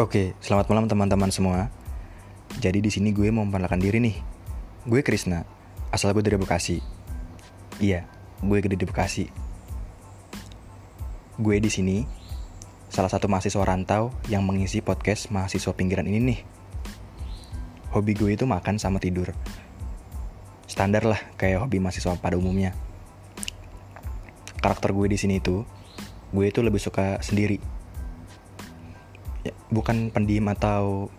Oke, selamat malam teman-teman semua. Jadi di sini gue mau memperkenalkan diri nih. Gue Krisna, asal gue dari Bekasi. Iya, gue gede di Bekasi. Gue di sini salah satu mahasiswa rantau yang mengisi podcast mahasiswa pinggiran ini nih. Hobi gue itu makan sama tidur. Standar lah kayak hobi mahasiswa pada umumnya. Karakter gue di sini itu, gue itu lebih suka sendiri ya, bukan pendiam atau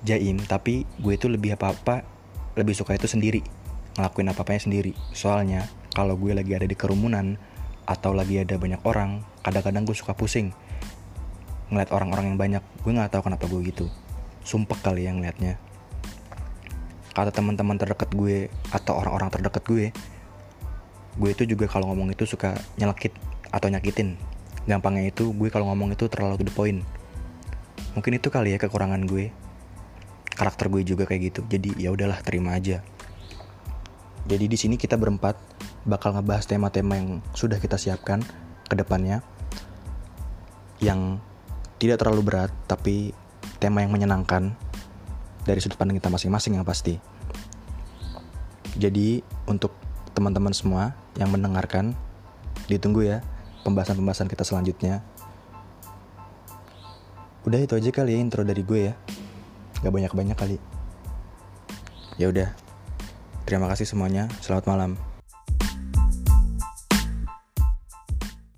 jaim tapi gue itu lebih apa apa lebih suka itu sendiri ngelakuin apa apanya sendiri. Soalnya kalau gue lagi ada di kerumunan atau lagi ada banyak orang kadang-kadang gue suka pusing ngeliat orang-orang yang banyak. Gue nggak tahu kenapa gue gitu. Sumpah kali yang ngeliatnya. Kata teman-teman terdekat gue atau orang-orang terdekat gue gue itu juga kalau ngomong itu suka nyelekit atau nyakitin. Gampangnya itu gue kalau ngomong itu terlalu to the point mungkin itu kali ya kekurangan gue. Karakter gue juga kayak gitu. Jadi ya udahlah terima aja. Jadi di sini kita berempat bakal ngebahas tema-tema yang sudah kita siapkan ke depannya. Yang tidak terlalu berat tapi tema yang menyenangkan dari sudut pandang kita masing-masing yang pasti. Jadi untuk teman-teman semua yang mendengarkan ditunggu ya pembahasan-pembahasan kita selanjutnya Udah itu aja kali ya intro dari gue ya. Gak banyak-banyak kali. Ya udah. Terima kasih semuanya. Selamat malam.